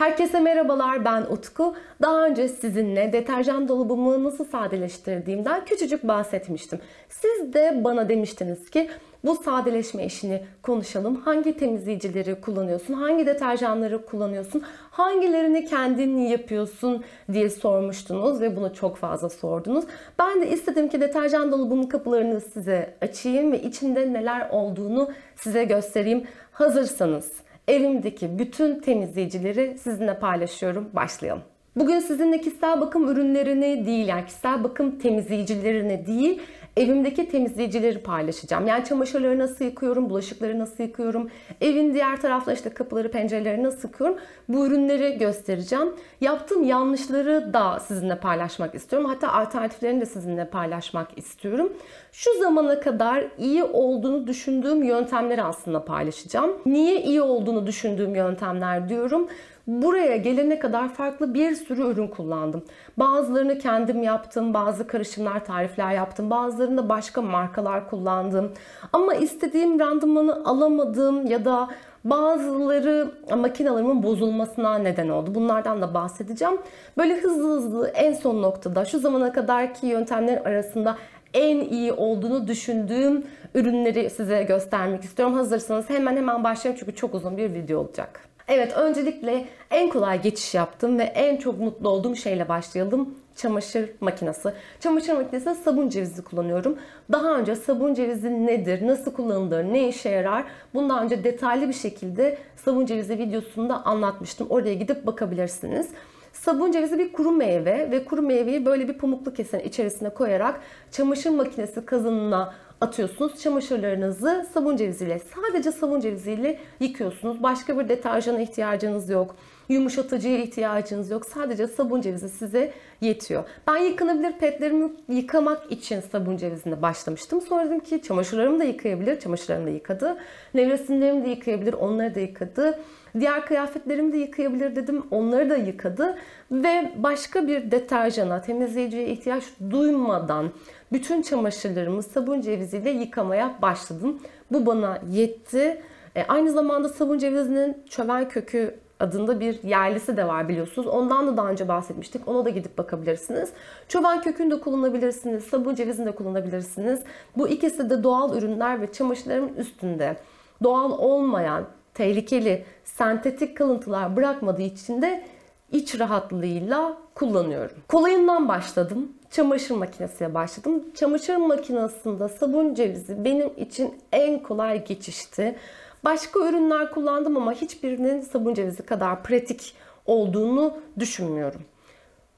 Herkese merhabalar ben Utku. Daha önce sizinle deterjan dolabımı nasıl sadeleştirdiğimden küçücük bahsetmiştim. Siz de bana demiştiniz ki bu sadeleşme işini konuşalım. Hangi temizleyicileri kullanıyorsun? Hangi deterjanları kullanıyorsun? Hangilerini kendin yapıyorsun diye sormuştunuz ve bunu çok fazla sordunuz. Ben de istedim ki deterjan dolabının kapılarını size açayım ve içinde neler olduğunu size göstereyim. Hazırsanız evimdeki bütün temizleyicileri sizinle paylaşıyorum. Başlayalım. Bugün sizinle kişisel bakım ürünlerini değil yani kişisel bakım temizleyicilerini değil evimdeki temizleyicileri paylaşacağım. Yani çamaşırları nasıl yıkıyorum, bulaşıkları nasıl yıkıyorum, evin diğer tarafta işte kapıları, pencereleri nasıl yıkıyorum bu ürünleri göstereceğim. Yaptığım yanlışları da sizinle paylaşmak istiyorum. Hatta alternatiflerini de sizinle paylaşmak istiyorum. Şu zamana kadar iyi olduğunu düşündüğüm yöntemleri aslında paylaşacağım. Niye iyi olduğunu düşündüğüm yöntemler diyorum. Buraya gelene kadar farklı bir sürü ürün kullandım. Bazılarını kendim yaptım, bazı karışımlar, tarifler yaptım. Bazılarında başka markalar kullandım. Ama istediğim randımanı alamadım ya da bazıları makinalarımın bozulmasına neden oldu. Bunlardan da bahsedeceğim. Böyle hızlı hızlı en son noktada şu zamana kadarki yöntemlerin arasında en iyi olduğunu düşündüğüm ürünleri size göstermek istiyorum. Hazırsanız hemen hemen başlayalım çünkü çok uzun bir video olacak. Evet öncelikle en kolay geçiş yaptım ve en çok mutlu olduğum şeyle başlayalım. Çamaşır makinesi. Çamaşır makinesi sabun cevizi kullanıyorum. Daha önce sabun cevizi nedir, nasıl kullanılır, ne işe yarar? Bundan önce detaylı bir şekilde sabun cevizi videosunda anlatmıştım. Oraya gidip bakabilirsiniz. Sabun cevizi bir kuru meyve ve kuru meyveyi böyle bir pamuklu kesenin içerisine koyarak çamaşır makinesi kazanına atıyorsunuz. Çamaşırlarınızı sabun ceviziyle, sadece sabun ceviziyle yıkıyorsunuz. Başka bir deterjana ihtiyacınız yok. Yumuşatıcıya ihtiyacınız yok. Sadece sabun cevizi size yetiyor. Ben yıkanabilir petlerimi yıkamak için sabun cevizine başlamıştım. Sonra dedim ki çamaşırlarımı da yıkayabilir. Çamaşırlarımı da yıkadı. Nevresimlerimi de yıkayabilir. Onları da yıkadı. Diğer kıyafetlerimi de yıkayabilir dedim. Onları da yıkadı. Ve başka bir deterjana, temizleyiciye ihtiyaç duymadan bütün çamaşırlarımı sabun ceviziyle yıkamaya başladım. Bu bana yetti. E, aynı zamanda sabun cevizinin çöven kökü adında bir yerlisi de var biliyorsunuz. Ondan da daha önce bahsetmiştik. Ona da gidip bakabilirsiniz. Çoban kökünü de kullanabilirsiniz. Sabun cevizini de kullanabilirsiniz. Bu ikisi de doğal ürünler ve çamaşırların üstünde doğal olmayan, tehlikeli, sentetik kalıntılar bırakmadığı için de iç rahatlığıyla kullanıyorum. Kolayından başladım. Çamaşır makinesiyle başladım. Çamaşır makinesinde sabun cevizi benim için en kolay geçişti. Başka ürünler kullandım ama hiçbirinin sabun cevizi kadar pratik olduğunu düşünmüyorum.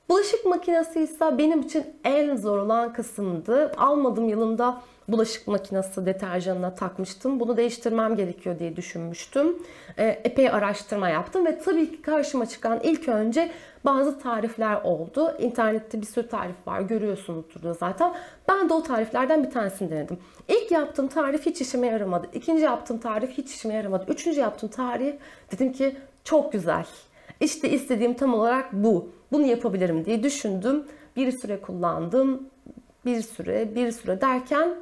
Bulaşık makinesi ise benim için en zor olan kısımdı. Almadığım yılında bulaşık makinesi deterjanına takmıştım. Bunu değiştirmem gerekiyor diye düşünmüştüm. E, epey araştırma yaptım ve tabii ki karşıma çıkan ilk önce bazı tarifler oldu. İnternette bir sürü tarif var görüyorsunuzdur da zaten. Ben de o tariflerden bir tanesini denedim. İlk yaptığım tarif hiç işime yaramadı. İkinci yaptığım tarif hiç işime yaramadı. Üçüncü yaptığım tarif dedim ki çok güzel. İşte istediğim tam olarak bu. Bunu yapabilirim diye düşündüm. Bir süre kullandım. Bir süre, bir süre derken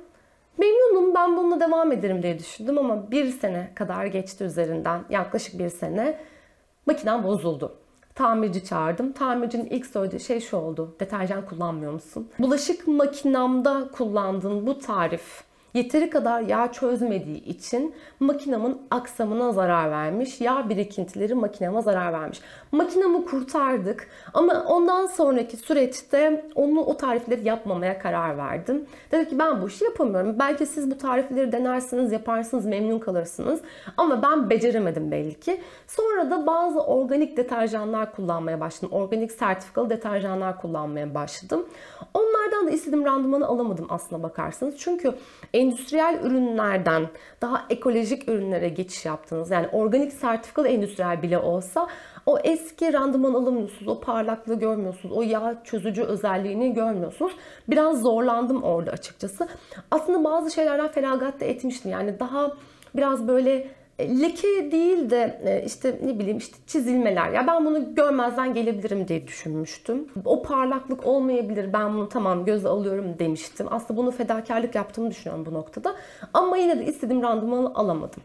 memnunum ben bununla devam ederim diye düşündüm ama bir sene kadar geçti üzerinden yaklaşık bir sene makinem bozuldu. Tamirci çağırdım. Tamircinin ilk söylediği şey şu oldu. Deterjan kullanmıyor musun? Bulaşık makinamda kullandığın bu tarif yeteri kadar yağ çözmediği için makinamın aksamına zarar vermiş. Yağ birikintileri makinama zarar vermiş. Makinamı kurtardık ama ondan sonraki süreçte onu o tarifleri yapmamaya karar verdim. Dedim ki ben bu işi yapamıyorum. Belki siz bu tarifleri denersiniz, yaparsınız, memnun kalırsınız. Ama ben beceremedim belli ki. Sonra da bazı organik deterjanlar kullanmaya başladım. Organik sertifikalı deterjanlar kullanmaya başladım. Onlardan da istediğim randımanı alamadım aslına bakarsanız. Çünkü endüstriyel ürünlerden daha ekolojik ürünlere geçiş yaptınız. Yani organik sertifikalı endüstriyel bile olsa o eski randıman alamıyorsunuz. O parlaklığı görmüyorsunuz. O yağ çözücü özelliğini görmüyorsunuz. Biraz zorlandım orada açıkçası. Aslında bazı şeylerden feragat da etmiştim. Yani daha biraz böyle leke değil de e, işte ne bileyim işte çizilmeler. Ya ben bunu görmezden gelebilirim diye düşünmüştüm. O parlaklık olmayabilir. Ben bunu tamam göze alıyorum demiştim. Aslında bunu fedakarlık yaptığımı düşünüyorum bu noktada. Ama yine de istediğim randımanı alamadım.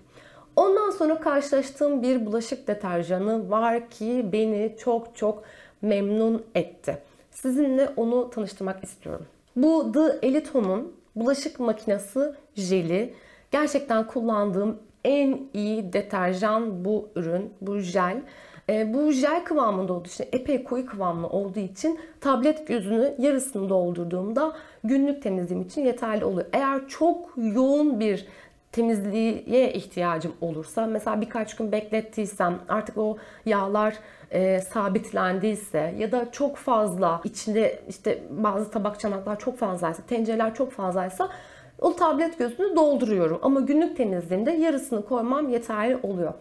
Ondan sonra karşılaştığım bir bulaşık deterjanı var ki beni çok çok memnun etti. Sizinle onu tanıştırmak istiyorum. Bu The Elite Home'un bulaşık makinesi jeli. Gerçekten kullandığım en iyi deterjan bu ürün, bu jel. E, bu jel kıvamında olduğu için, epey koyu kıvamlı olduğu için tablet gözünü yarısını doldurduğumda günlük temizliğim için yeterli oluyor. Eğer çok yoğun bir temizliğe ihtiyacım olursa mesela birkaç gün beklettiysem artık o yağlar e, sabitlendiyse ya da çok fazla içinde işte bazı tabak çanaklar çok fazlaysa tencereler çok fazlaysa o tablet gözünü dolduruyorum ama günlük temizliğimde yarısını koymam yeterli oluyor.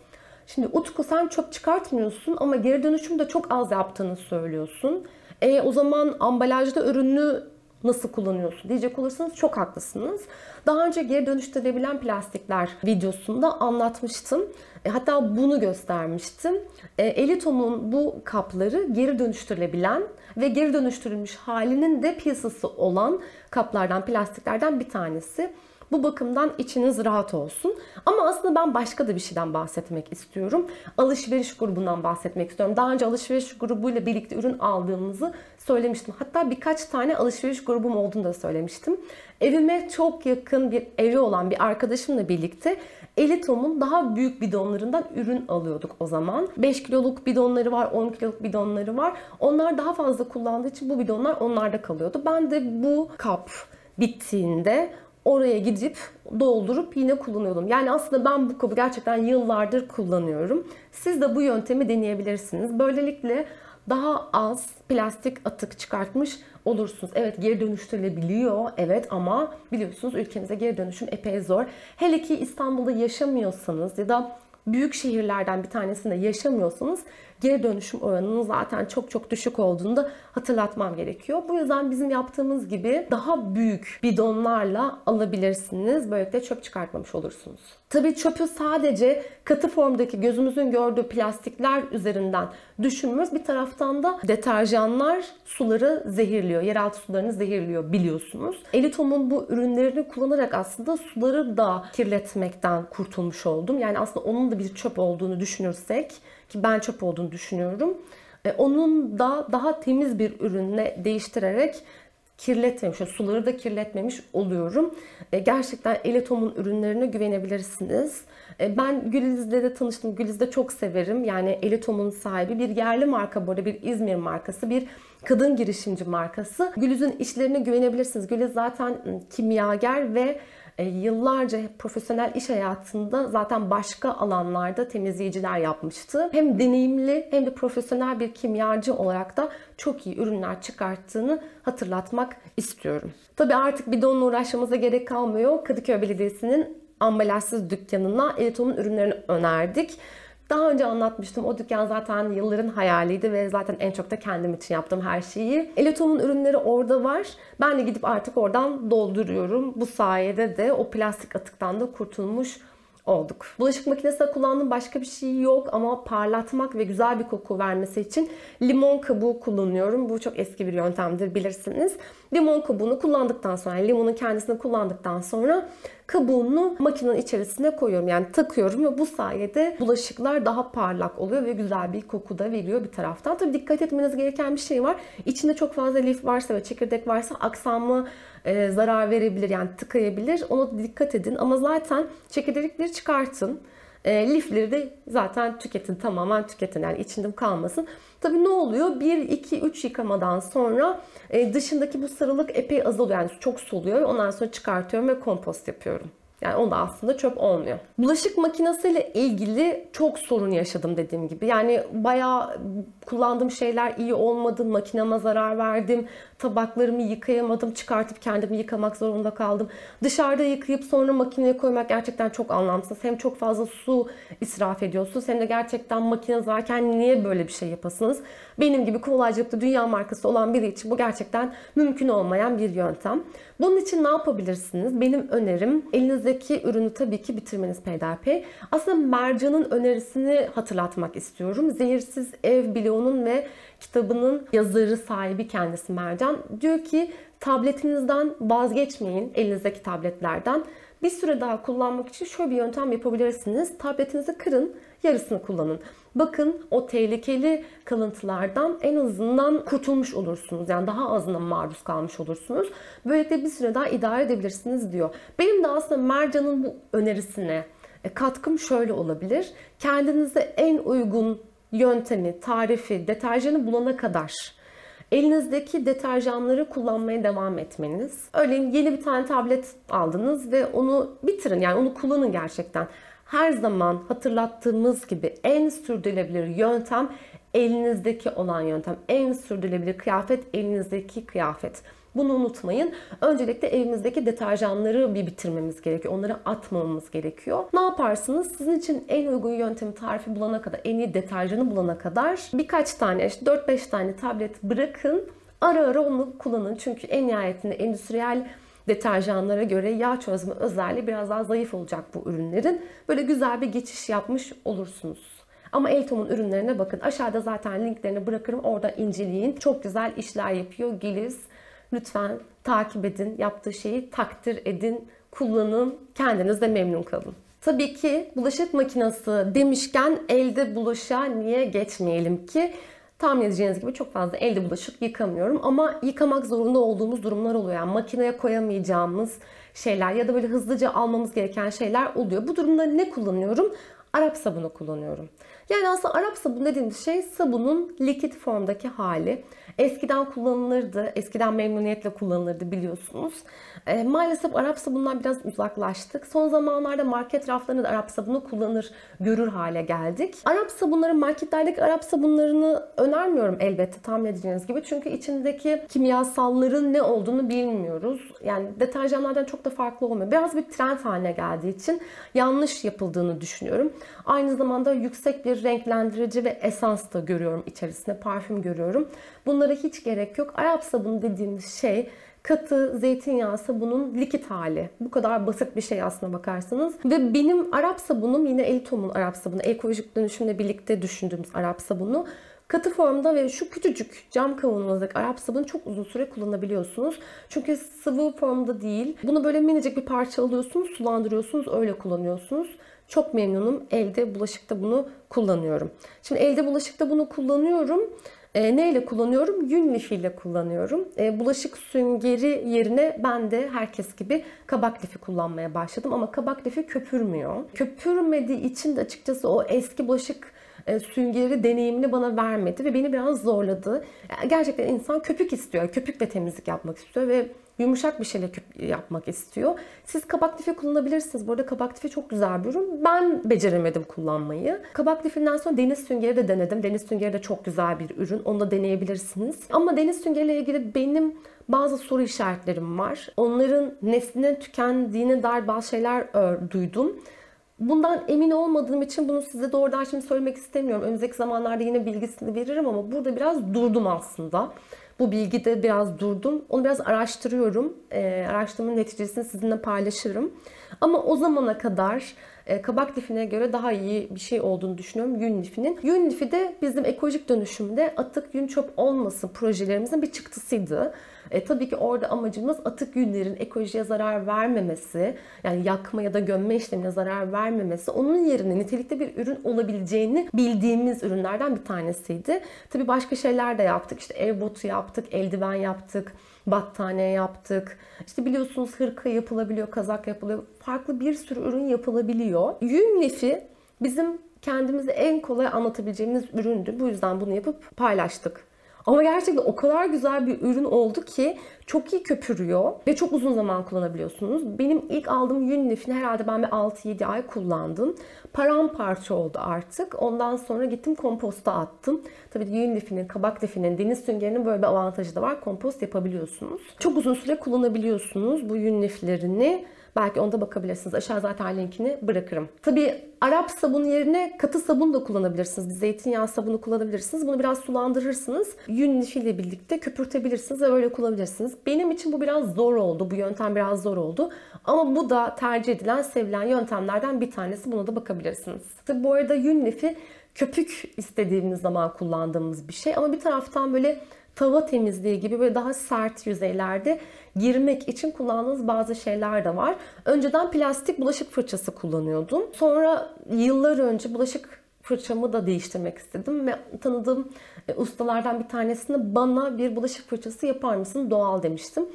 Şimdi Utku sen çöp çıkartmıyorsun ama geri dönüşüm de çok az yaptığını söylüyorsun. E, o zaman ambalajda ürünü nasıl kullanıyorsun diyecek olursanız çok haklısınız. Daha önce geri dönüştürülebilen plastikler videosunda anlatmıştım. E, hatta bunu göstermiştim. E, Elitom'un bu kapları geri dönüştürülebilen ve geri dönüştürülmüş halinin de piyasası olan kaplardan, plastiklerden bir tanesi. Bu bakımdan içiniz rahat olsun. Ama aslında ben başka da bir şeyden bahsetmek istiyorum. Alışveriş grubundan bahsetmek istiyorum. Daha önce alışveriş grubuyla birlikte ürün aldığımızı söylemiştim. Hatta birkaç tane alışveriş grubum olduğunu da söylemiştim. Evime çok yakın bir evi olan bir arkadaşımla birlikte Elitom'un daha büyük bidonlarından ürün alıyorduk o zaman. 5 kiloluk bidonları var, 10 kiloluk bidonları var. Onlar daha fazla kullandığı için bu bidonlar onlarda kalıyordu. Ben de bu kap bittiğinde oraya gidip doldurup yine kullanıyordum. Yani aslında ben bu kabı gerçekten yıllardır kullanıyorum. Siz de bu yöntemi deneyebilirsiniz. Böylelikle daha az plastik atık çıkartmış olursunuz. Evet geri dönüştürülebiliyor evet ama biliyorsunuz ülkemize geri dönüşüm epey zor. Hele ki İstanbul'da yaşamıyorsanız ya da büyük şehirlerden bir tanesinde yaşamıyorsanız geri dönüşüm oranının zaten çok çok düşük olduğunu da hatırlatmam gerekiyor. Bu yüzden bizim yaptığımız gibi daha büyük bidonlarla alabilirsiniz. Böylelikle çöp çıkartmamış olursunuz. Tabii çöpü sadece katı formdaki gözümüzün gördüğü plastikler üzerinden düşünmüyoruz. Bir taraftan da deterjanlar suları zehirliyor. Yeraltı sularını zehirliyor biliyorsunuz. Elitom'un bu ürünlerini kullanarak aslında suları da kirletmekten kurtulmuş oldum. Yani aslında onun da bir çöp olduğunu düşünürsek ki ben çöp olduğunu düşünüyorum. E, onun da daha temiz bir ürünle değiştirerek kirletmemiş, suları da kirletmemiş oluyorum. E, gerçekten Eletom'un ürünlerine güvenebilirsiniz. E, ben Güliz'le de tanıştım. Güliz'i de çok severim. Yani Eletom'un sahibi bir yerli marka bu arada bir İzmir markası, bir kadın girişimci markası. Güliz'in işlerine güvenebilirsiniz. Güliz zaten kimyager ve e, yıllarca profesyonel iş hayatında zaten başka alanlarda temizleyiciler yapmıştı. Hem deneyimli hem de profesyonel bir kimyacı olarak da çok iyi ürünler çıkarttığını hatırlatmak istiyorum. Tabii artık bidonla uğraşmamıza gerek kalmıyor. Kadıköy Belediyesi'nin ambalajsız dükkanına Elitom'un ürünlerini önerdik. Daha önce anlatmıştım. O dükkan zaten yılların hayaliydi ve zaten en çok da kendim için yaptığım her şeyi. Elitom'un ürünleri orada var. Ben de gidip artık oradan dolduruyorum. Bu sayede de o plastik atıktan da kurtulmuş olduk. Bulaşık makinesinde kullandığım başka bir şey yok ama parlatmak ve güzel bir koku vermesi için limon kabuğu kullanıyorum. Bu çok eski bir yöntemdir bilirsiniz. Limon kabuğunu kullandıktan sonra, yani limonun kendisini kullandıktan sonra kabuğunu makinenin içerisine koyuyorum. Yani takıyorum ve bu sayede bulaşıklar daha parlak oluyor ve güzel bir koku da veriyor bir taraftan. Tabii dikkat etmeniz gereken bir şey var. İçinde çok fazla lif varsa ve çekirdek varsa aksamı e, zarar verebilir yani tıkayabilir. Ona dikkat edin ama zaten çekirdekleri çıkartın. E, lifleri de zaten tüketin tamamen tüketin yani içinde kalmasın. Tabii ne oluyor? 1, 2, 3 yıkamadan sonra e, dışındaki bu sarılık epey azalıyor. Yani çok soluyor. Ondan sonra çıkartıyorum ve kompost yapıyorum. Yani onda aslında çöp olmuyor. Bulaşık makinesiyle ilgili çok sorun yaşadım dediğim gibi. Yani bayağı kullandığım şeyler iyi olmadı. Makineme zarar verdim. Tabaklarımı yıkayamadım. Çıkartıp kendimi yıkamak zorunda kaldım. Dışarıda yıkayıp sonra makineye koymak gerçekten çok anlamsız. Hem çok fazla su israf ediyorsunuz hem de gerçekten makine varken niye böyle bir şey yapasınız? Benim gibi kolaycılıkta dünya markası olan biri için bu gerçekten mümkün olmayan bir yöntem. Bunun için ne yapabilirsiniz? Benim önerim elinizdeki ürünü tabii ki bitirmeniz peyderpey. Aslında Mercan'ın önerisini hatırlatmak istiyorum. Zehirsiz Ev Bloğu'nun ve kitabının yazarı sahibi kendisi Mercan. Diyor ki tabletinizden vazgeçmeyin elinizdeki tabletlerden. Bir süre daha kullanmak için şöyle bir yöntem yapabilirsiniz. Tabletinizi kırın, yarısını kullanın. Bakın o tehlikeli kalıntılardan en azından kurtulmuş olursunuz. Yani daha azından maruz kalmış olursunuz. Böylelikle bir süre daha idare edebilirsiniz diyor. Benim de aslında Mercan'ın bu önerisine e, katkım şöyle olabilir. Kendinize en uygun yöntemi, tarifi, deterjanı bulana kadar elinizdeki deterjanları kullanmaya devam etmeniz. Örneğin yeni bir tane tablet aldınız ve onu bitirin yani onu kullanın gerçekten. Her zaman hatırlattığımız gibi en sürdürülebilir yöntem elinizdeki olan yöntem. En sürdürülebilir kıyafet elinizdeki kıyafet. Bunu unutmayın. Öncelikle evimizdeki deterjanları bir bitirmemiz gerekiyor. Onları atmamamız gerekiyor. Ne yaparsınız? Sizin için en uygun yöntemi tarifi bulana kadar, en iyi deterjanı bulana kadar birkaç tane, işte 4-5 tane tablet bırakın. Ara ara onu kullanın. Çünkü en nihayetinde endüstriyel deterjanlara göre yağ çözme özelliği biraz daha zayıf olacak bu ürünlerin. Böyle güzel bir geçiş yapmış olursunuz. Ama Eltom'un ürünlerine bakın. Aşağıda zaten linklerini bırakırım. Orada inceleyin. Çok güzel işler yapıyor. Giliz Lütfen takip edin, yaptığı şeyi takdir edin, kullanın, kendiniz de memnun kalın. Tabii ki bulaşık makinesi demişken elde bulaşığa niye geçmeyelim ki? Tahmin edeceğiniz gibi çok fazla elde bulaşık yıkamıyorum ama yıkamak zorunda olduğumuz durumlar oluyor. Yani makineye koyamayacağımız şeyler ya da böyle hızlıca almamız gereken şeyler oluyor. Bu durumda ne kullanıyorum? Arap sabunu kullanıyorum. Yani aslında Arap sabunu dediğimiz şey sabunun likit formdaki hali. Eskiden kullanılırdı, eskiden memnuniyetle kullanılırdı biliyorsunuz. E, maalesef Arap sabundan biraz uzaklaştık. Son zamanlarda market raflarında da Arap sabunu kullanır, görür hale geldik. Arap sabunları, marketlerdeki Arap sabunlarını önermiyorum elbette tahmin edeceğiniz gibi. Çünkü içindeki kimyasalların ne olduğunu bilmiyoruz. Yani deterjanlardan çok da farklı olmuyor. Biraz bir trend haline geldiği için yanlış yapıldığını düşünüyorum. Aynı zamanda yüksek bir renklendirici ve esans da görüyorum içerisinde. Parfüm görüyorum. Bunlara hiç gerek yok. Arap sabunu dediğimiz şey katı zeytinyağı sabunun likit hali. Bu kadar basit bir şey aslına bakarsanız. Ve benim Arap sabunum yine Elitom'un Arap sabunu. Ekolojik dönüşümle birlikte düşündüğümüz Arap sabunu. Katı formda ve şu küçücük cam kavanozdaki Arap sabunu çok uzun süre kullanabiliyorsunuz. Çünkü sıvı formda değil. Bunu böyle minicik bir parça alıyorsunuz, sulandırıyorsunuz, öyle kullanıyorsunuz. Çok memnunum. Elde bulaşıkta bunu kullanıyorum. Şimdi elde bulaşıkta bunu kullanıyorum. E, neyle kullanıyorum? Yün lifiyle kullanıyorum. E, bulaşık süngeri yerine ben de herkes gibi kabak lifi kullanmaya başladım. Ama kabak lifi köpürmüyor. Köpürmediği için de açıkçası o eski bulaşık e, süngeri deneyimini bana vermedi ve beni biraz zorladı. Yani gerçekten insan köpük istiyor. Köpükle temizlik yapmak istiyor ve yumuşak bir şeyle yapmak istiyor. Siz kabak lifi kullanabilirsiniz. Bu arada kabak lifi çok güzel bir ürün. Ben beceremedim kullanmayı. Kabak lifinden sonra deniz süngeri de denedim. Deniz süngeri de çok güzel bir ürün. Onu da deneyebilirsiniz. Ama deniz süngeriyle ilgili benim bazı soru işaretlerim var. Onların neslinin tükendiğine dair bazı şeyler duydum. Bundan emin olmadığım için bunu size doğrudan şimdi söylemek istemiyorum. Önümüzdeki zamanlarda yine bilgisini veririm ama burada biraz durdum aslında. Bu bilgide biraz durdum. Onu biraz araştırıyorum. E, araştırmanın neticesini sizinle paylaşırım. Ama o zamana kadar e, kabak lifine göre daha iyi bir şey olduğunu düşünüyorum yün lifinin. Yün lifi de bizim ekolojik dönüşümde atık yün çöp olmasın projelerimizin bir çıktısıydı. E, tabii ki orada amacımız atık yünlerin ekolojiye zarar vermemesi, yani yakma ya da gömme işlemine zarar vermemesi, onun yerine nitelikli bir ürün olabileceğini bildiğimiz ürünlerden bir tanesiydi. Tabii başka şeyler de yaptık. İşte ev botu yaptık, eldiven yaptık, battaniye yaptık. İşte biliyorsunuz hırka yapılabiliyor, kazak yapılıyor. Farklı bir sürü ürün yapılabiliyor. Yün lifi bizim kendimizi en kolay anlatabileceğimiz üründü. Bu yüzden bunu yapıp paylaştık. Ama gerçekten o kadar güzel bir ürün oldu ki çok iyi köpürüyor ve çok uzun zaman kullanabiliyorsunuz. Benim ilk aldığım yün lifini herhalde ben bir 6-7 ay kullandım. Paramparça oldu artık. Ondan sonra gittim komposta attım. Tabii yün lifinin, kabak lifinin, deniz süngerinin böyle bir avantajı da var. Kompost yapabiliyorsunuz. Çok uzun süre kullanabiliyorsunuz bu yün liflerini. Belki onda bakabilirsiniz. Aşağı zaten linkini bırakırım. Tabii Arap sabunu yerine katı sabun da kullanabilirsiniz. Zeytinyağı sabunu kullanabilirsiniz. Bunu biraz sulandırırsınız. Yün lifiyle birlikte köpürtebilirsiniz ve öyle kullanabilirsiniz. Benim için bu biraz zor oldu. Bu yöntem biraz zor oldu. Ama bu da tercih edilen, sevilen yöntemlerden bir tanesi. Buna da bakabilirsiniz. Tabii bu arada yün lifi köpük istediğimiz zaman kullandığımız bir şey. Ama bir taraftan böyle tava temizliği gibi böyle daha sert yüzeylerde girmek için kullandığınız bazı şeyler de var. Önceden plastik bulaşık fırçası kullanıyordum. Sonra yıllar önce bulaşık fırçamı da değiştirmek istedim ve tanıdığım e, ustalardan bir tanesine bana bir bulaşık fırçası yapar mısın doğal demiştim.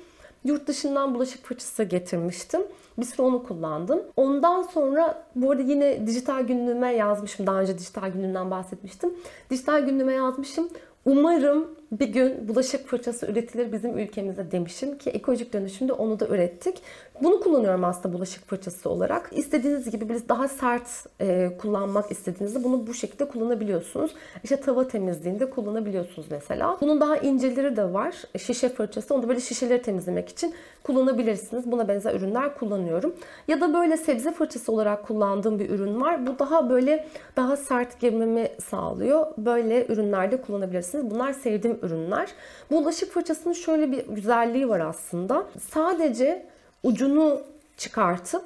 Yurt dışından bulaşık fırçası getirmiştim. Bir süre onu kullandım. Ondan sonra bu arada yine dijital günlüğüme yazmışım. Daha önce dijital günlüğümden bahsetmiştim. Dijital günlüğüme yazmışım. Umarım bir gün bulaşık fırçası üretilir bizim ülkemizde demişim ki ekolojik dönüşümde onu da ürettik. Bunu kullanıyorum aslında bulaşık fırçası olarak. İstediğiniz gibi biz daha sert e, kullanmak istediğinizde bunu bu şekilde kullanabiliyorsunuz. İşte tava temizliğinde kullanabiliyorsunuz mesela. Bunun daha inceleri de var. Şişe fırçası. Onu da böyle şişeleri temizlemek için kullanabilirsiniz. Buna benzer ürünler kullanıyorum. Ya da böyle sebze fırçası olarak kullandığım bir ürün var. Bu daha böyle daha sert girmemi sağlıyor. Böyle ürünlerde kullanabilirsiniz. Bunlar sevdiğim ürünler. Bu bulaşık fırçasının şöyle bir güzelliği var aslında. Sadece ucunu çıkartıp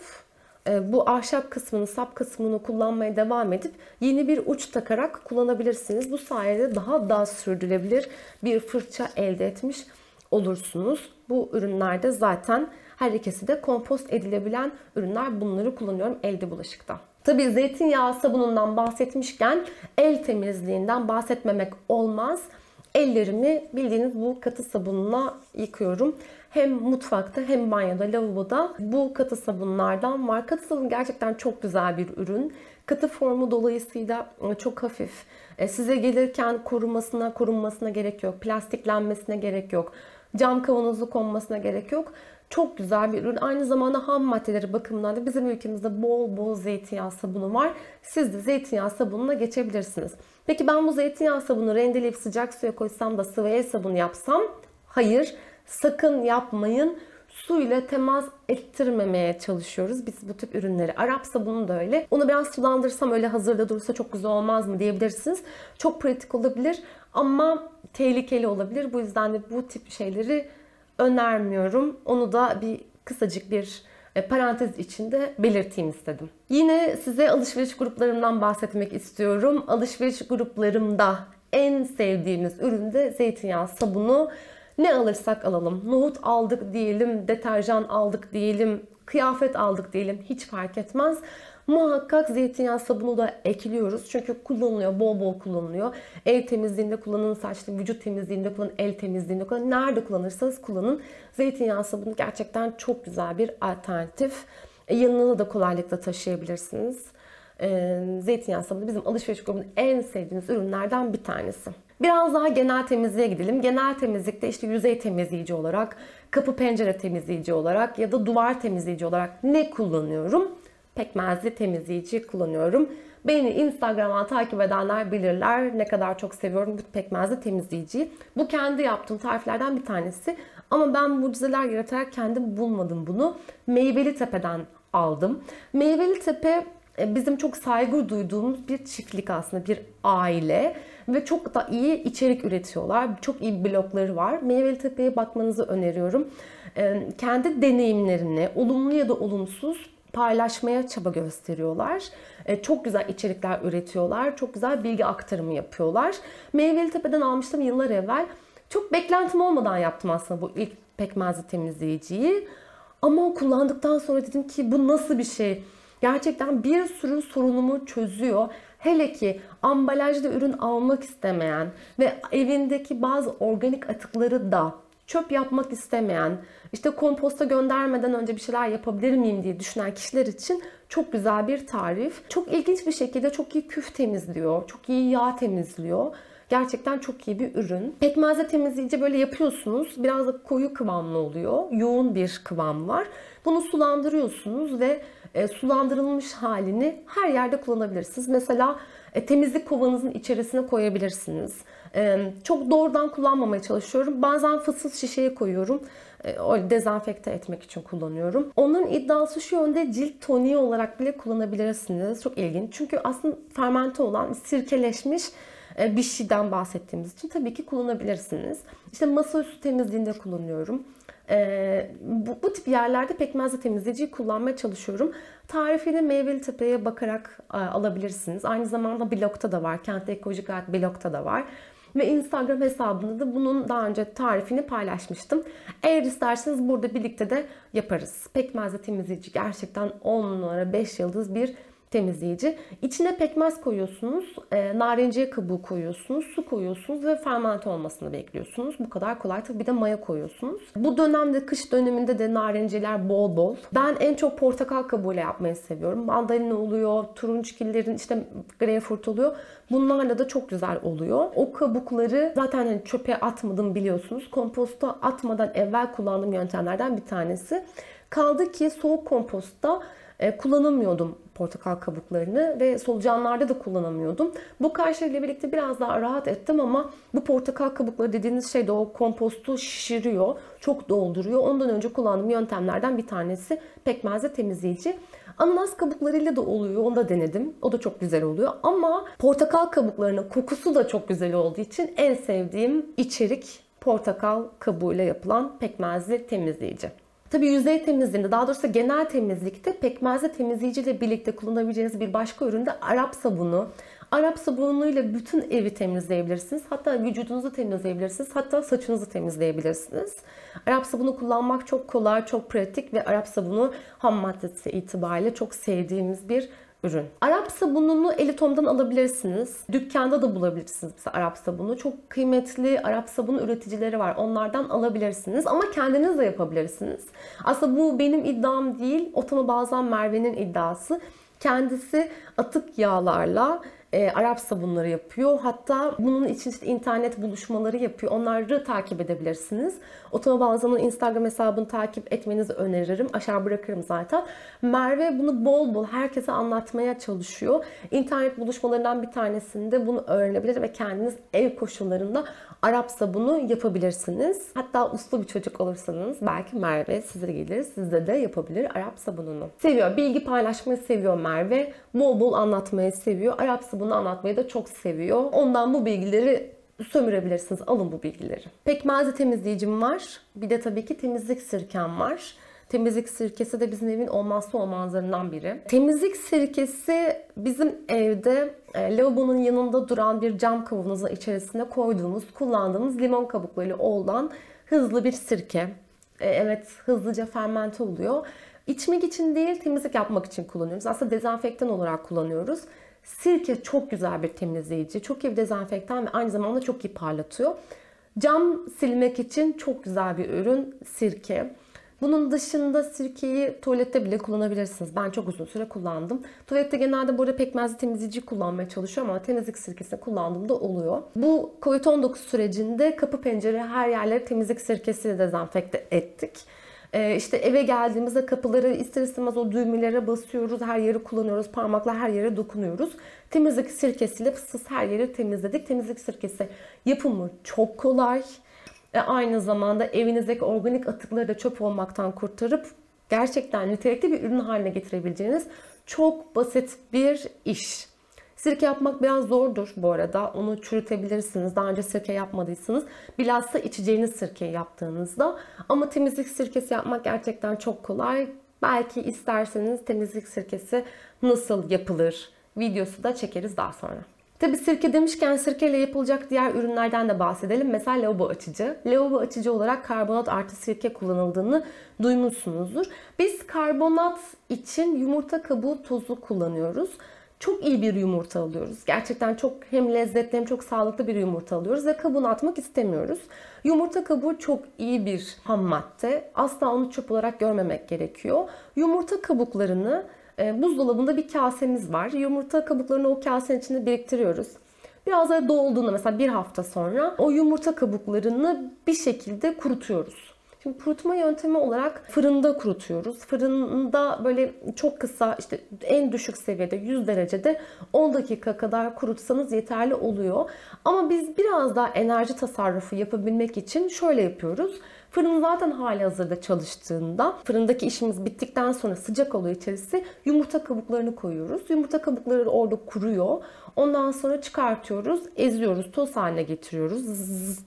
e, bu ahşap kısmını, sap kısmını kullanmaya devam edip yeni bir uç takarak kullanabilirsiniz. Bu sayede daha da sürdürülebilir bir fırça elde etmiş olursunuz. Bu ürünlerde zaten her ikisi de kompost edilebilen ürünler. Bunları kullanıyorum elde bulaşıkta. Tabii zeytinyağı sabunundan bahsetmişken el temizliğinden bahsetmemek olmaz. Ellerimi bildiğiniz bu katı sabunla yıkıyorum. Hem mutfakta hem banyoda, lavaboda bu katı sabunlardan var. Katı sabun gerçekten çok güzel bir ürün. Katı formu dolayısıyla e, çok hafif. E, size gelirken korumasına, korunmasına gerek yok. Plastiklenmesine gerek yok. Cam kavanozu konmasına gerek yok. Çok güzel bir ürün. Aynı zamanda ham maddeleri bakımından da bizim ülkemizde bol bol zeytinyağı sabunu var. Siz de zeytinyağı sabununa geçebilirsiniz. Peki ben bu zeytinyağı sabunu rendeleyip sıcak suya koysam da sıvı el sabunu yapsam? Hayır. Sakın yapmayın. Su ile temas ettirmemeye çalışıyoruz biz bu tip ürünleri. Arap sabunu da öyle. Onu biraz sulandırsam öyle hazırda dursa çok güzel olmaz mı diyebilirsiniz. Çok pratik olabilir ama tehlikeli olabilir. Bu yüzden de bu tip şeyleri önermiyorum. Onu da bir kısacık bir e, parantez içinde belirteyim istedim. Yine size alışveriş gruplarımdan bahsetmek istiyorum. Alışveriş gruplarımda en sevdiğimiz ürün de zeytinyağı sabunu. Ne alırsak alalım. Nohut aldık diyelim, deterjan aldık diyelim, kıyafet aldık diyelim hiç fark etmez. Muhakkak zeytinyağı sabunu da ekliyoruz. Çünkü kullanılıyor, bol bol kullanılıyor. El temizliğinde kullanın, saçlı vücut temizliğinde kullanın, el temizliğinde kullanın. Nerede kullanırsanız kullanın. Zeytinyağı sabunu gerçekten çok güzel bir alternatif. E, yanına da kolaylıkla taşıyabilirsiniz. E, zeytinyağı sabunu bizim alışveriş grubunun en sevdiğimiz ürünlerden bir tanesi. Biraz daha genel temizliğe gidelim. Genel temizlikte işte yüzey temizleyici olarak, kapı pencere temizleyici olarak ya da duvar temizleyici olarak ne kullanıyorum? Pekmezli temizleyici kullanıyorum. Beni Instagram'dan takip edenler bilirler ne kadar çok seviyorum bu pekmezli temizleyiciyi. Bu kendi yaptığım tariflerden bir tanesi. Ama ben mucizeler yaratarak kendim bulmadım bunu. Meyveli Tepe'den aldım. Meyveli Tepe e, bizim çok saygı duyduğumuz bir çiftlik aslında, bir aile ve çok da iyi içerik üretiyorlar. Çok iyi blogları var. Meyveli Tepe'ye bakmanızı öneriyorum. E, kendi deneyimlerini, olumlu ya da olumsuz paylaşmaya çaba gösteriyorlar. E, çok güzel içerikler üretiyorlar. Çok güzel bilgi aktarımı yapıyorlar. Meyveli Tepe'den almıştım yıllar evvel. Çok beklentim olmadan yaptım aslında bu ilk pekmezli temizleyiciyi. Ama kullandıktan sonra dedim ki bu nasıl bir şey? Gerçekten bir sürü sorunumu çözüyor. Hele ki ambalajda ürün almak istemeyen ve evindeki bazı organik atıkları da çöp yapmak istemeyen, işte komposta göndermeden önce bir şeyler yapabilir miyim diye düşünen kişiler için çok güzel bir tarif. Çok ilginç bir şekilde çok iyi küf temizliyor, çok iyi yağ temizliyor. Gerçekten çok iyi bir ürün. Pekmezle temizleyici böyle yapıyorsunuz. Biraz da koyu kıvamlı oluyor. Yoğun bir kıvam var. Bunu sulandırıyorsunuz ve e, sulandırılmış halini her yerde kullanabilirsiniz. Mesela e, temizlik kovanızın içerisine koyabilirsiniz. E, çok doğrudan kullanmamaya çalışıyorum. Bazen fısız şişeye koyuyorum. E, dezenfekte etmek için kullanıyorum. Onun iddiası şu yönde cilt toniği olarak bile kullanabilirsiniz. Çok ilginç. Çünkü aslında fermente olan sirkeleşmiş e, bir şeyden bahsettiğimiz için tabii ki kullanabilirsiniz. İşte masaüstü temizliğinde kullanıyorum. E, bu, bu tip yerlerde pekmezli temizleyiciyi kullanmaya çalışıyorum. Tarifini Meyveli Tepe'ye bakarak e, alabilirsiniz. Aynı zamanda blogda da var. Kent Ekolojik Hayat blogda da var. Ve Instagram hesabında da bunun daha önce tarifini paylaşmıştım. Eğer isterseniz burada birlikte de yaparız. Pekmezli temizleyici gerçekten 10 numara 5 yıldız bir temizleyici. İçine pekmez koyuyorsunuz, e, narenciye kabuğu koyuyorsunuz, su koyuyorsunuz ve fermente olmasını bekliyorsunuz. Bu kadar kolay. Tabii bir de maya koyuyorsunuz. Bu dönemde, kış döneminde de narenciyeler bol bol. Ben en çok portakal kabuğuyla yapmayı seviyorum. Mandalina oluyor, turunçgillerin işte greyfurt oluyor. Bunlarla da çok güzel oluyor. O kabukları zaten hani çöpe atmadım biliyorsunuz. Komposta atmadan evvel kullandığım yöntemlerden bir tanesi. Kaldı ki soğuk kompostta e, kullanamıyordum portakal kabuklarını ve solucanlarda da kullanamıyordum. Bu karşıyla birlikte biraz daha rahat ettim ama bu portakal kabukları dediğiniz şey de o kompostu şişiriyor, çok dolduruyor. Ondan önce kullandığım yöntemlerden bir tanesi pekmezle temizleyici. Ananas kabuklarıyla da oluyor. Onu da denedim. O da çok güzel oluyor. Ama portakal kabuklarının kokusu da çok güzel olduğu için en sevdiğim içerik portakal kabuğuyla yapılan pekmezli temizleyici. Tabii yüzey temizliğinde daha doğrusu genel temizlikte pekmezli temizleyiciyle birlikte kullanabileceğiniz bir başka ürün de Arap sabunu. Arap sabunuyla bütün evi temizleyebilirsiniz. Hatta vücudunuzu temizleyebilirsiniz. Hatta saçınızı temizleyebilirsiniz. Arap sabunu kullanmak çok kolay, çok pratik ve Arap sabunu ham maddesi itibariyle çok sevdiğimiz bir ürün. Arap sabununu Elitom'dan alabilirsiniz. Dükkanda da bulabilirsiniz mesela Arap sabunu. Çok kıymetli Arap sabunu üreticileri var. Onlardan alabilirsiniz ama kendiniz de yapabilirsiniz. Aslında bu benim iddiam değil. Otanı bazen Merve'nin iddiası. Kendisi atık yağlarla e, Arap sabunları yapıyor. Hatta bunun için işte internet buluşmaları yapıyor. Onları takip edebilirsiniz. Otomobazanın Instagram hesabını takip etmenizi öneririm. Aşağı bırakırım zaten. Merve bunu bol bol herkese anlatmaya çalışıyor. İnternet buluşmalarından bir tanesinde bunu öğrenebilir ve kendiniz ev koşullarında Arap sabunu yapabilirsiniz. Hatta uslu bir çocuk olursanız belki Merve size gelir, sizde de yapabilir Arap sabununu. Seviyor, bilgi paylaşmayı seviyor Merve. Bol bol anlatmayı seviyor. Arap sabunu anlatmayı da çok seviyor. Ondan bu bilgileri sömürebilirsiniz. Alın bu bilgileri. Pekmezli temizleyicim var. Bir de tabii ki temizlik sirkem var. Temizlik sirkesi de bizim evin olmazsa olmazlarından biri. Temizlik sirkesi bizim evde e, lavabonun yanında duran bir cam kavanozun içerisine koyduğumuz, kullandığımız limon kabukları olan hızlı bir sirke. E, evet hızlıca fermente oluyor. İçmek için değil temizlik yapmak için kullanıyoruz. Aslında dezenfektan olarak kullanıyoruz. Sirke çok güzel bir temizleyici, çok iyi bir dezenfektan ve aynı zamanda çok iyi parlatıyor. Cam silmek için çok güzel bir ürün sirke. Bunun dışında sirkeyi tuvalette bile kullanabilirsiniz. Ben çok uzun süre kullandım. Tuvalette genelde burada pekmezli temizleyici kullanmaya çalışıyorum ama temizlik sirkesini kullandığımda oluyor. Bu Covid-19 sürecinde kapı pencere her yerleri temizlik sirkesiyle dezenfekte ettik. Ee, işte eve geldiğimizde kapıları ister istemez o düğmelere basıyoruz, her yeri kullanıyoruz, parmakla her yere dokunuyoruz. Temizlik sirkesiyle fıssız her yeri temizledik. Temizlik sirkesi yapımı çok kolay. E aynı zamanda evinizdeki organik atıkları da çöp olmaktan kurtarıp gerçekten nitelikli bir ürün haline getirebileceğiniz çok basit bir iş. Sirke yapmak biraz zordur bu arada. Onu çürütebilirsiniz. Daha önce sirke yapmadıysanız. Bilhassa içeceğiniz sirkeyi yaptığınızda. Ama temizlik sirkesi yapmak gerçekten çok kolay. Belki isterseniz temizlik sirkesi nasıl yapılır videosu da çekeriz daha sonra. Tabi sirke demişken sirkeyle yapılacak diğer ürünlerden de bahsedelim. Mesela lavabo açıcı. Lavabo açıcı olarak karbonat artı sirke kullanıldığını duymuşsunuzdur. Biz karbonat için yumurta kabuğu tozu kullanıyoruz çok iyi bir yumurta alıyoruz. Gerçekten çok hem lezzetli hem çok sağlıklı bir yumurta alıyoruz ve kabuğunu atmak istemiyoruz. Yumurta kabuğu çok iyi bir ham madde. Asla onu çöp olarak görmemek gerekiyor. Yumurta kabuklarını e, buzdolabında bir kasemiz var. Yumurta kabuklarını o kasenin içinde biriktiriyoruz. Biraz da dolduğunda mesela bir hafta sonra o yumurta kabuklarını bir şekilde kurutuyoruz. Şimdi kurutma yöntemi olarak fırında kurutuyoruz. Fırında böyle çok kısa işte en düşük seviyede 100 derecede 10 dakika kadar kurutsanız yeterli oluyor. Ama biz biraz daha enerji tasarrufu yapabilmek için şöyle yapıyoruz. Fırın zaten hali hazırda çalıştığında fırındaki işimiz bittikten sonra sıcak oluyor içerisi. Yumurta kabuklarını koyuyoruz. Yumurta kabukları orada kuruyor. Ondan sonra çıkartıyoruz, eziyoruz, toz haline getiriyoruz.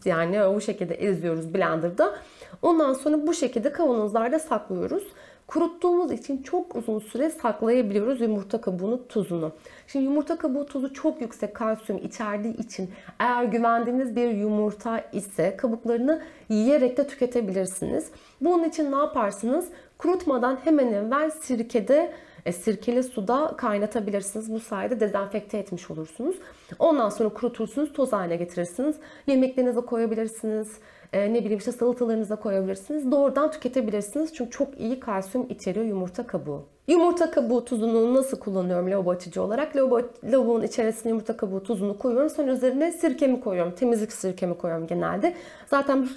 Yani o şekilde eziyoruz blenderda. Ondan sonra bu şekilde kavanozlarda saklıyoruz. Kuruttuğumuz için çok uzun süre saklayabiliyoruz yumurta kabuğunu tuzunu. Şimdi yumurta kabuğu tuzu çok yüksek kalsiyum içerdiği için eğer güvendiğiniz bir yumurta ise kabuklarını yiyerek de tüketebilirsiniz. Bunun için ne yaparsınız? Kurutmadan hemen evvel sirkede e, sirkeli suda kaynatabilirsiniz. Bu sayede dezenfekte etmiş olursunuz. Ondan sonra kurutursunuz, toz haline getirirsiniz. Yemeklerinize koyabilirsiniz. E, ne bileyim işte salatalarınıza koyabilirsiniz. Doğrudan tüketebilirsiniz. Çünkü çok iyi kalsiyum içeriyor yumurta kabuğu. Yumurta kabuğu tuzunu nasıl kullanıyorum lavabo açıcı olarak? Lavabo, lavabonun içerisine yumurta kabuğu tuzunu koyuyorum. Sonra üzerine sirkemi koyuyorum. Temizlik sirkemi koyuyorum genelde. Zaten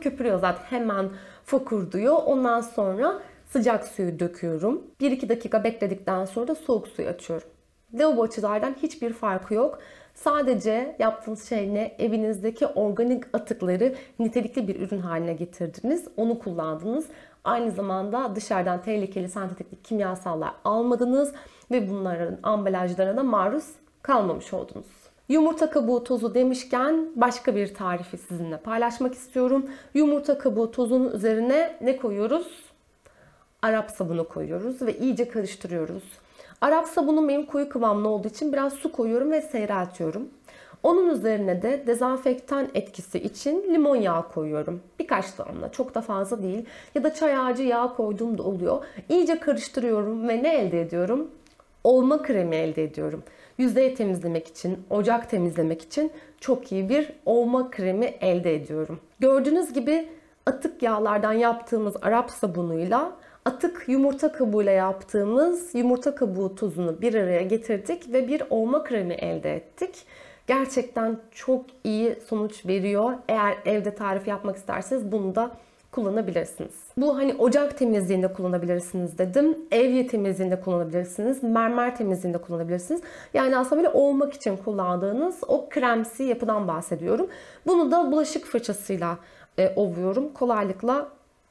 köpürüyor zaten. Hemen fokur Ondan sonra sıcak suyu döküyorum. 1-2 dakika bekledikten sonra da soğuk suyu açıyorum. Lavabo açılardan hiçbir farkı yok. Sadece yaptığınız şey ne? Evinizdeki organik atıkları nitelikli bir ürün haline getirdiniz. Onu kullandınız. Aynı zamanda dışarıdan tehlikeli sentetik kimyasallar almadınız ve bunların ambalajlarına da maruz kalmamış oldunuz. Yumurta kabuğu tozu demişken başka bir tarifi sizinle paylaşmak istiyorum. Yumurta kabuğu tozunun üzerine ne koyuyoruz? Arap sabunu koyuyoruz ve iyice karıştırıyoruz. Arap sabunu benim koyu kıvamlı olduğu için biraz su koyuyorum ve seyreltiyorum. Onun üzerine de dezenfektan etkisi için limon yağı koyuyorum. Birkaç damla, çok da fazla değil. Ya da çay ağacı yağı koyduğum da oluyor. İyice karıştırıyorum ve ne elde ediyorum? Olma kremi elde ediyorum. Yüzey temizlemek için, ocak temizlemek için çok iyi bir olma kremi elde ediyorum. Gördüğünüz gibi atık yağlardan yaptığımız Arap sabunuyla atık yumurta kabuğuyla yaptığımız yumurta kabuğu tuzunu bir araya getirdik ve bir olma kremi elde ettik. Gerçekten çok iyi sonuç veriyor. Eğer evde tarif yapmak isterseniz bunu da kullanabilirsiniz. Bu hani ocak temizliğinde kullanabilirsiniz dedim. Ev temizliğinde kullanabilirsiniz. Mermer temizliğinde kullanabilirsiniz. Yani aslında böyle olmak için kullandığınız o kremsi yapıdan bahsediyorum. Bunu da bulaşık fırçasıyla e, ovuyorum. Kolaylıkla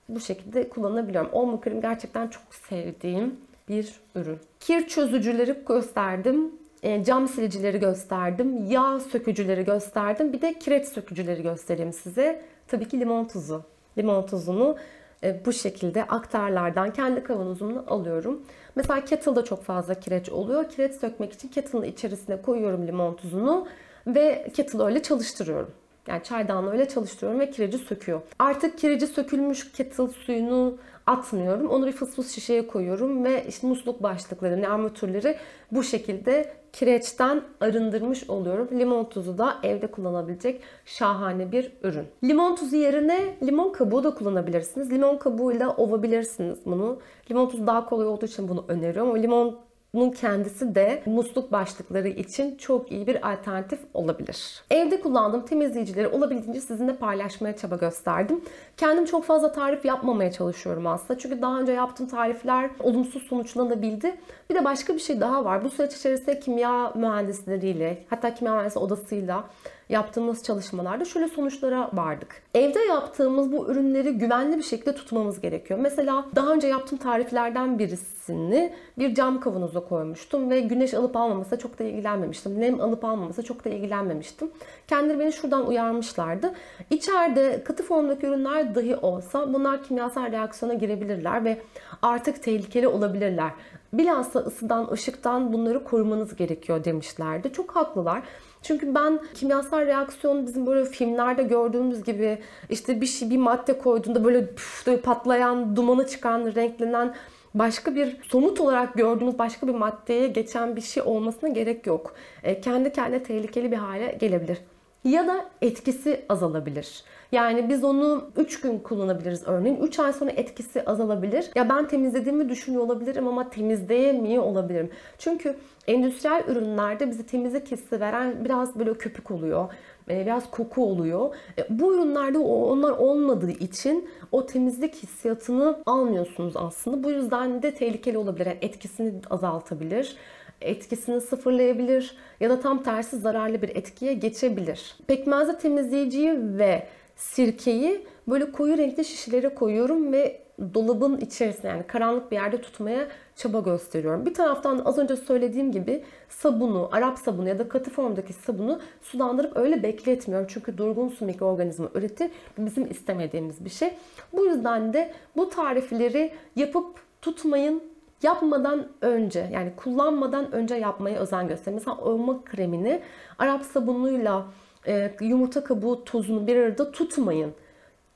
bu şekilde kullanabiliyorum. Olma krem gerçekten çok sevdiğim bir ürün. Kir çözücüleri gösterdim. E, cam silicileri gösterdim. Yağ sökücüleri gösterdim. Bir de kireç sökücüleri göstereyim size. Tabii ki limon tuzu. Limon tuzunu e, bu şekilde aktarlardan kendi kavanozumla alıyorum. Mesela kettle'da çok fazla kireç oluyor. Kireç sökmek için kettle'ın içerisine koyuyorum limon tuzunu ve kettle'ı öyle çalıştırıyorum. Yani çaydanlığı öyle çalıştırıyorum ve kireci söküyor. Artık kireci sökülmüş kettle suyunu atmıyorum. Onu bir fıs fıs şişeye koyuyorum ve işte musluk başlıkları, yani armatürleri bu şekilde kireçten arındırmış oluyorum. Limon tuzu da evde kullanabilecek şahane bir ürün. Limon tuzu yerine limon kabuğu da kullanabilirsiniz. Limon kabuğuyla ovabilirsiniz bunu. Limon tuzu daha kolay olduğu için bunu öneriyorum. Ama limon bunun kendisi de musluk başlıkları için çok iyi bir alternatif olabilir. Evde kullandığım temizleyicileri olabildiğince sizinle paylaşmaya çaba gösterdim. Kendim çok fazla tarif yapmamaya çalışıyorum aslında. Çünkü daha önce yaptığım tarifler olumsuz sonuçlanabildi. Bir de başka bir şey daha var. Bu süreç içerisinde kimya mühendisleriyle hatta kimya mühendisi odasıyla yaptığımız çalışmalarda şöyle sonuçlara vardık. Evde yaptığımız bu ürünleri güvenli bir şekilde tutmamız gerekiyor. Mesela daha önce yaptığım tariflerden birisini bir cam kavanoza koymuştum ve güneş alıp almaması çok da ilgilenmemiştim. Nem alıp almaması çok da ilgilenmemiştim. Kendileri beni şuradan uyarmışlardı. İçeride katı formdaki ürünler dahi olsa bunlar kimyasal reaksiyona girebilirler ve artık tehlikeli olabilirler. Bilhassa ısıdan, ışıktan bunları korumanız gerekiyor demişlerdi. Çok haklılar. Çünkü ben kimyasal reaksiyon bizim böyle filmlerde gördüğümüz gibi işte bir şey bir madde koyduğunda böyle, püf, böyle patlayan, dumanı çıkan, renklenen başka bir somut olarak gördüğümüz başka bir maddeye geçen bir şey olmasına gerek yok. E, kendi kendine tehlikeli bir hale gelebilir ya da etkisi azalabilir. Yani biz onu 3 gün kullanabiliriz örneğin. 3 ay sonra etkisi azalabilir. Ya ben temizlediğimi düşünüyor olabilirim ama temizleyemiyor olabilirim. Çünkü endüstriyel ürünlerde bize temizlik hissi veren biraz böyle köpük oluyor. E, biraz koku oluyor. E, bu ürünlerde onlar olmadığı için o temizlik hissiyatını almıyorsunuz aslında. Bu yüzden de tehlikeli olabilir. Yani etkisini azaltabilir etkisini sıfırlayabilir ya da tam tersi zararlı bir etkiye geçebilir. Pekmezli temizleyiciyi ve sirkeyi böyle koyu renkli şişelere koyuyorum ve dolabın içerisinde yani karanlık bir yerde tutmaya çaba gösteriyorum. Bir taraftan az önce söylediğim gibi sabunu, Arap sabunu ya da katı formdaki sabunu sulandırıp öyle bekletmiyorum. Çünkü durgun su mikroorganizma üretir. Bu bizim istemediğimiz bir şey. Bu yüzden de bu tarifleri yapıp tutmayın yapmadan önce yani kullanmadan önce yapmaya özen gösterin. Mesela olma kremini Arap sabunuyla e, yumurta kabuğu tozunu bir arada tutmayın.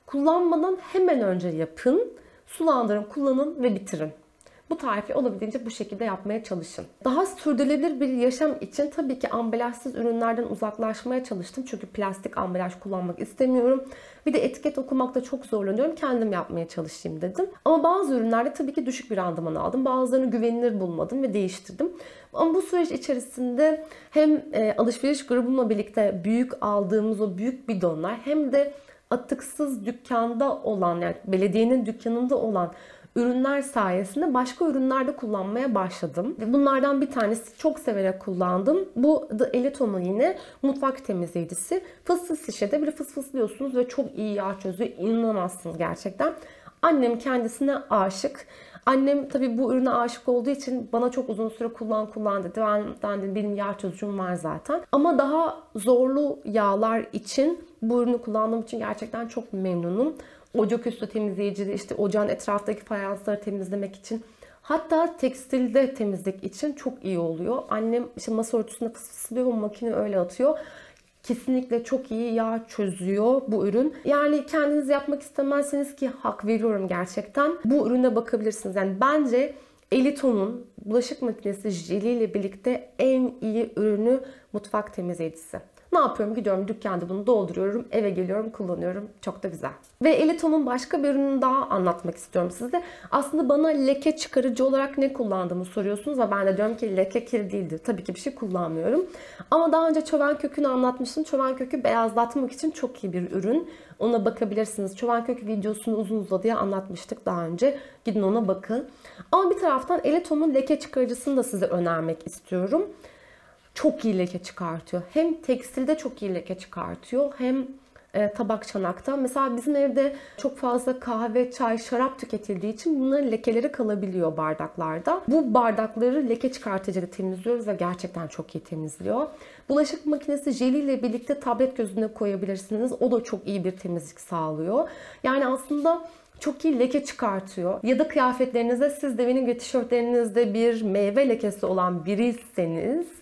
Kullanmadan hemen önce yapın. Sulandırın, kullanın ve bitirin. Bu tarifi olabildiğince bu şekilde yapmaya çalışın. Daha sürdürülebilir bir yaşam için tabii ki ambalajsız ürünlerden uzaklaşmaya çalıştım. Çünkü plastik ambalaj kullanmak istemiyorum. Bir de etiket okumakta çok zorlanıyorum. Kendim yapmaya çalışayım dedim. Ama bazı ürünlerde tabii ki düşük bir randıman aldım. Bazılarını güvenilir bulmadım ve değiştirdim. Ama bu süreç içerisinde hem e, alışveriş grubumla birlikte büyük aldığımız o büyük bidonlar hem de atıksız dükkanda olan yani belediyenin dükkanında olan ürünler sayesinde başka ürünlerde kullanmaya başladım. Bunlardan bir tanesi çok severek kullandım. Bu The Elitomo yine mutfak temizleyicisi. Fıs şişede bir fıs fıslıyorsunuz ve çok iyi yağ çözüyor. İnanamazsınız gerçekten. Annem kendisine aşık. Annem tabii bu ürüne aşık olduğu için bana çok uzun süre kullan kullan dedi. Ben, ben benim yağ çözücüm var zaten. Ama daha zorlu yağlar için bu ürünü kullandığım için gerçekten çok memnunum. Ocak üstü temizleyici, işte ocağın etraftaki fayansları temizlemek için Hatta tekstilde temizlik için çok iyi oluyor. Annem işte masa örtüsüne fısıldıyor, makine öyle atıyor. Kesinlikle çok iyi yağ çözüyor bu ürün. Yani kendiniz yapmak istemezseniz ki hak veriyorum gerçekten. Bu ürüne bakabilirsiniz. Yani bence Elito'nun bulaşık makinesi jeliyle birlikte en iyi ürünü mutfak temizleyicisi. Ne yapıyorum? Gidiyorum dükkanda bunu dolduruyorum. Eve geliyorum kullanıyorum. Çok da güzel. Ve Elito'nun başka bir ürününü daha anlatmak istiyorum size. Aslında bana leke çıkarıcı olarak ne kullandığımı soruyorsunuz ve ben de diyorum ki leke kir değildir. Tabii ki bir şey kullanmıyorum. Ama daha önce çoban kökünü anlatmıştım. Çoban kökü beyazlatmak için çok iyi bir ürün. Ona bakabilirsiniz. Çoban kökü videosunu uzun uzadıya anlatmıştık daha önce. Gidin ona bakın. Ama bir taraftan Elito'nun leke çıkarıcısını da size önermek istiyorum çok iyi leke çıkartıyor. Hem tekstilde çok iyi leke çıkartıyor hem e, tabak çanakta. Mesela bizim evde çok fazla kahve, çay, şarap tüketildiği için bunların lekeleri kalabiliyor bardaklarda. Bu bardakları leke çıkartıcıyla temizliyoruz ve gerçekten çok iyi temizliyor. Bulaşık makinesi jeliyle birlikte tablet gözüne koyabilirsiniz. O da çok iyi bir temizlik sağlıyor. Yani aslında çok iyi leke çıkartıyor. Ya da kıyafetlerinizde siz de benim tişörtlerinizde bir meyve lekesi olan biriyseniz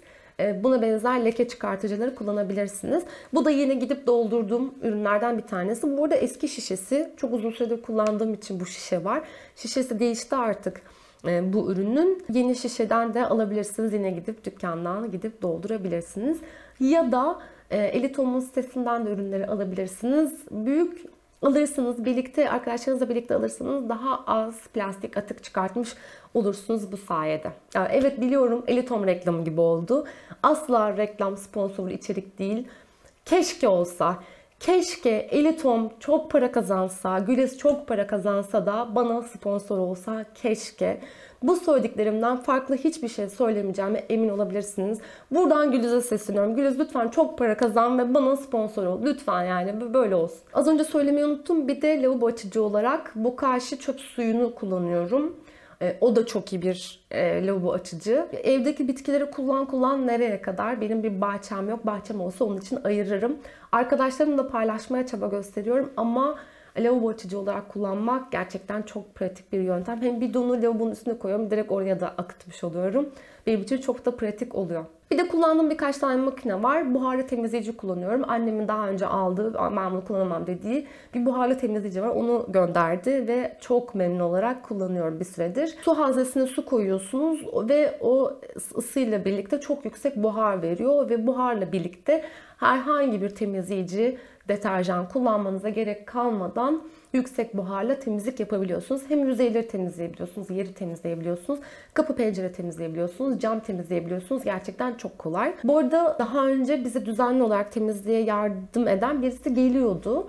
buna benzer leke çıkartıcıları kullanabilirsiniz. Bu da yine gidip doldurduğum ürünlerden bir tanesi. Burada eski şişesi. Çok uzun süredir kullandığım için bu şişe var. Şişesi değişti artık e, bu ürünün. Yeni şişeden de alabilirsiniz. Yine gidip dükkandan gidip doldurabilirsiniz. Ya da e, Elitom'un sitesinden de ürünleri alabilirsiniz. Büyük alırsınız birlikte arkadaşlarınızla birlikte alırsanız daha az plastik atık çıkartmış olursunuz bu sayede. Evet biliyorum Elitom reklamı gibi oldu. Asla reklam sponsorlu içerik değil. Keşke olsa. Keşke Elitom çok para kazansa, Güliz çok para kazansa da bana sponsor olsa keşke. Bu söylediklerimden farklı hiçbir şey söylemeyeceğime emin olabilirsiniz. Buradan Gülüz'e sesleniyorum. Gülüz lütfen çok para kazan ve bana sponsor ol. Lütfen yani böyle olsun. Az önce söylemeyi unuttum. Bir de lavabo açıcı olarak Bokashi çöp suyunu kullanıyorum. E, o da çok iyi bir e, lavabo açıcı. Evdeki bitkileri kullan kullan nereye kadar? Benim bir bahçem yok. Bahçem olsa onun için ayırırım. Arkadaşlarımla paylaşmaya çaba gösteriyorum ama lavabo açıcı olarak kullanmak gerçekten çok pratik bir yöntem. Hem bidonu lavabonun üstüne koyuyorum. Direkt oraya da akıtmış oluyorum. Benim için çok da pratik oluyor. Bir de kullandığım birkaç tane makine var. Buharlı temizleyici kullanıyorum. Annemin daha önce aldığı, ben bunu kullanamam dediği bir buharlı temizleyici var. Onu gönderdi ve çok memnun olarak kullanıyorum bir süredir. Su haznesine su koyuyorsunuz ve o ısıyla birlikte çok yüksek buhar veriyor ve buharla birlikte herhangi bir temizleyici deterjan kullanmanıza gerek kalmadan yüksek buharla temizlik yapabiliyorsunuz. Hem yüzeyleri temizleyebiliyorsunuz, yeri temizleyebiliyorsunuz, kapı pencere temizleyebiliyorsunuz, cam temizleyebiliyorsunuz. Gerçekten çok kolay. Bu arada daha önce bize düzenli olarak temizliğe yardım eden birisi geliyordu.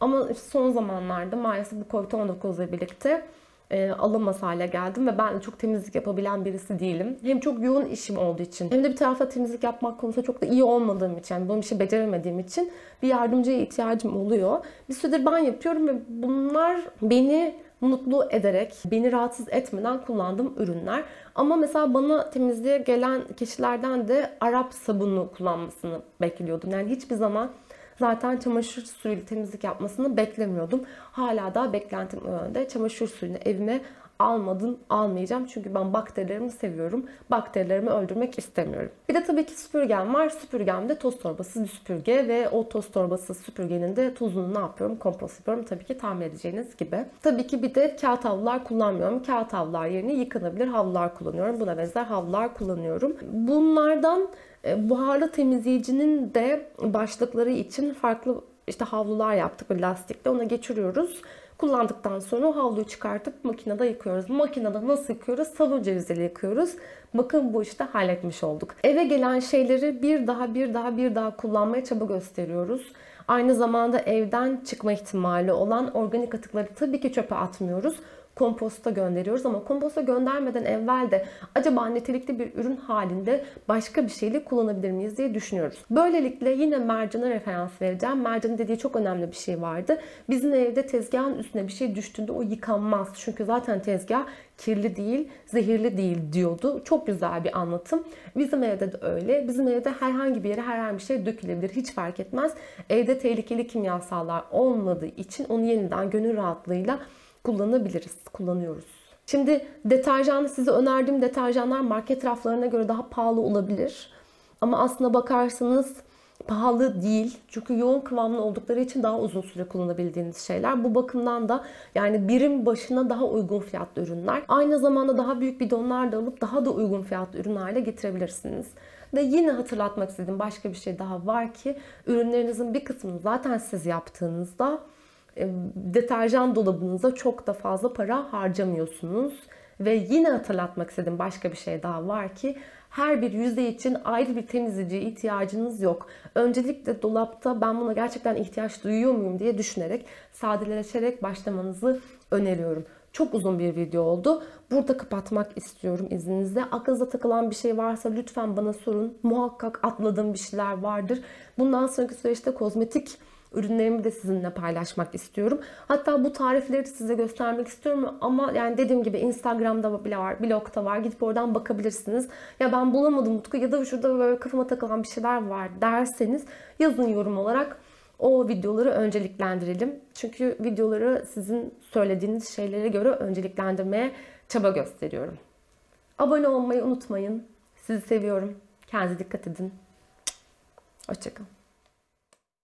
Ama son zamanlarda maalesef bu Covid-19 ile birlikte e, alamaz hale geldim ve ben de çok temizlik yapabilen birisi değilim. Hem çok yoğun işim olduğu için hem de bir tarafta temizlik yapmak konusunda çok da iyi olmadığım için, yani bunu bir şey beceremediğim için bir yardımcıya ihtiyacım oluyor. Bir süredir ben yapıyorum ve bunlar beni mutlu ederek, beni rahatsız etmeden kullandığım ürünler. Ama mesela bana temizliğe gelen kişilerden de Arap sabunu kullanmasını bekliyordum. Yani hiçbir zaman zaten çamaşır suyuyla temizlik yapmasını beklemiyordum. Hala da beklentim o yönde. Çamaşır suyunu evime almadım, almayacağım. Çünkü ben bakterilerimi seviyorum. Bakterilerimi öldürmek istemiyorum. Bir de tabii ki süpürgem var. Süpürgem de toz torbası süpürge ve o toz torbası süpürgenin de tozunu ne yapıyorum? Kompost yapıyorum. Tabii ki tahmin edeceğiniz gibi. Tabii ki bir de kağıt havlular kullanmıyorum. Kağıt havlular yerine yıkanabilir havlular kullanıyorum. Buna benzer havlular kullanıyorum. Bunlardan e, buharlı temizleyicinin de başlıkları için farklı işte havlular yaptık böyle lastikle ona geçiriyoruz. Kullandıktan sonra havluyu çıkartıp makinede yıkıyoruz. Makinede nasıl yıkıyoruz? Sabun ceviziyle yıkıyoruz. Bakın bu işte halletmiş olduk. Eve gelen şeyleri bir daha bir daha bir daha kullanmaya çaba gösteriyoruz. Aynı zamanda evden çıkma ihtimali olan organik atıkları tabii ki çöpe atmıyoruz komposta gönderiyoruz ama komposta göndermeden evvel de acaba nitelikli bir ürün halinde başka bir şeyle kullanabilir miyiz diye düşünüyoruz. Böylelikle yine mercana referans vereceğim. Mercanın dediği çok önemli bir şey vardı. Bizim evde tezgahın üstüne bir şey düştüğünde o yıkanmaz. Çünkü zaten tezgah kirli değil, zehirli değil diyordu. Çok güzel bir anlatım. Bizim evde de öyle. Bizim evde herhangi bir yere herhangi bir şey dökülebilir. Hiç fark etmez. Evde tehlikeli kimyasallar olmadığı için onu yeniden gönül rahatlığıyla kullanabiliriz, kullanıyoruz. Şimdi deterjan size önerdiğim deterjanlar market raflarına göre daha pahalı olabilir. Ama aslına bakarsanız pahalı değil. Çünkü yoğun kıvamlı oldukları için daha uzun süre kullanabildiğiniz şeyler. Bu bakımdan da yani birim başına daha uygun fiyatlı ürünler. Aynı zamanda daha büyük bidonlar da alıp daha da uygun fiyatlı ürünlerle getirebilirsiniz. Ve yine hatırlatmak istediğim başka bir şey daha var ki ürünlerinizin bir kısmını zaten siz yaptığınızda deterjan dolabınıza çok da fazla para harcamıyorsunuz. Ve yine hatırlatmak istediğim başka bir şey daha var ki her bir yüzey için ayrı bir temizleyiciye ihtiyacınız yok. Öncelikle dolapta ben buna gerçekten ihtiyaç duyuyor muyum diye düşünerek sadeleşerek başlamanızı öneriyorum. Çok uzun bir video oldu. Burada kapatmak istiyorum izninizle. Aklınıza takılan bir şey varsa lütfen bana sorun. Muhakkak atladığım bir şeyler vardır. Bundan sonraki süreçte kozmetik ürünlerimi de sizinle paylaşmak istiyorum. Hatta bu tarifleri size göstermek istiyorum ama yani dediğim gibi Instagram'da bile var, blogda var. Gidip oradan bakabilirsiniz. Ya ben bulamadım Mutku ya da şurada böyle kafama takılan bir şeyler var derseniz yazın yorum olarak o videoları önceliklendirelim. Çünkü videoları sizin söylediğiniz şeylere göre önceliklendirmeye çaba gösteriyorum. Abone olmayı unutmayın. Sizi seviyorum. Kendinize dikkat edin. Hoşçakalın.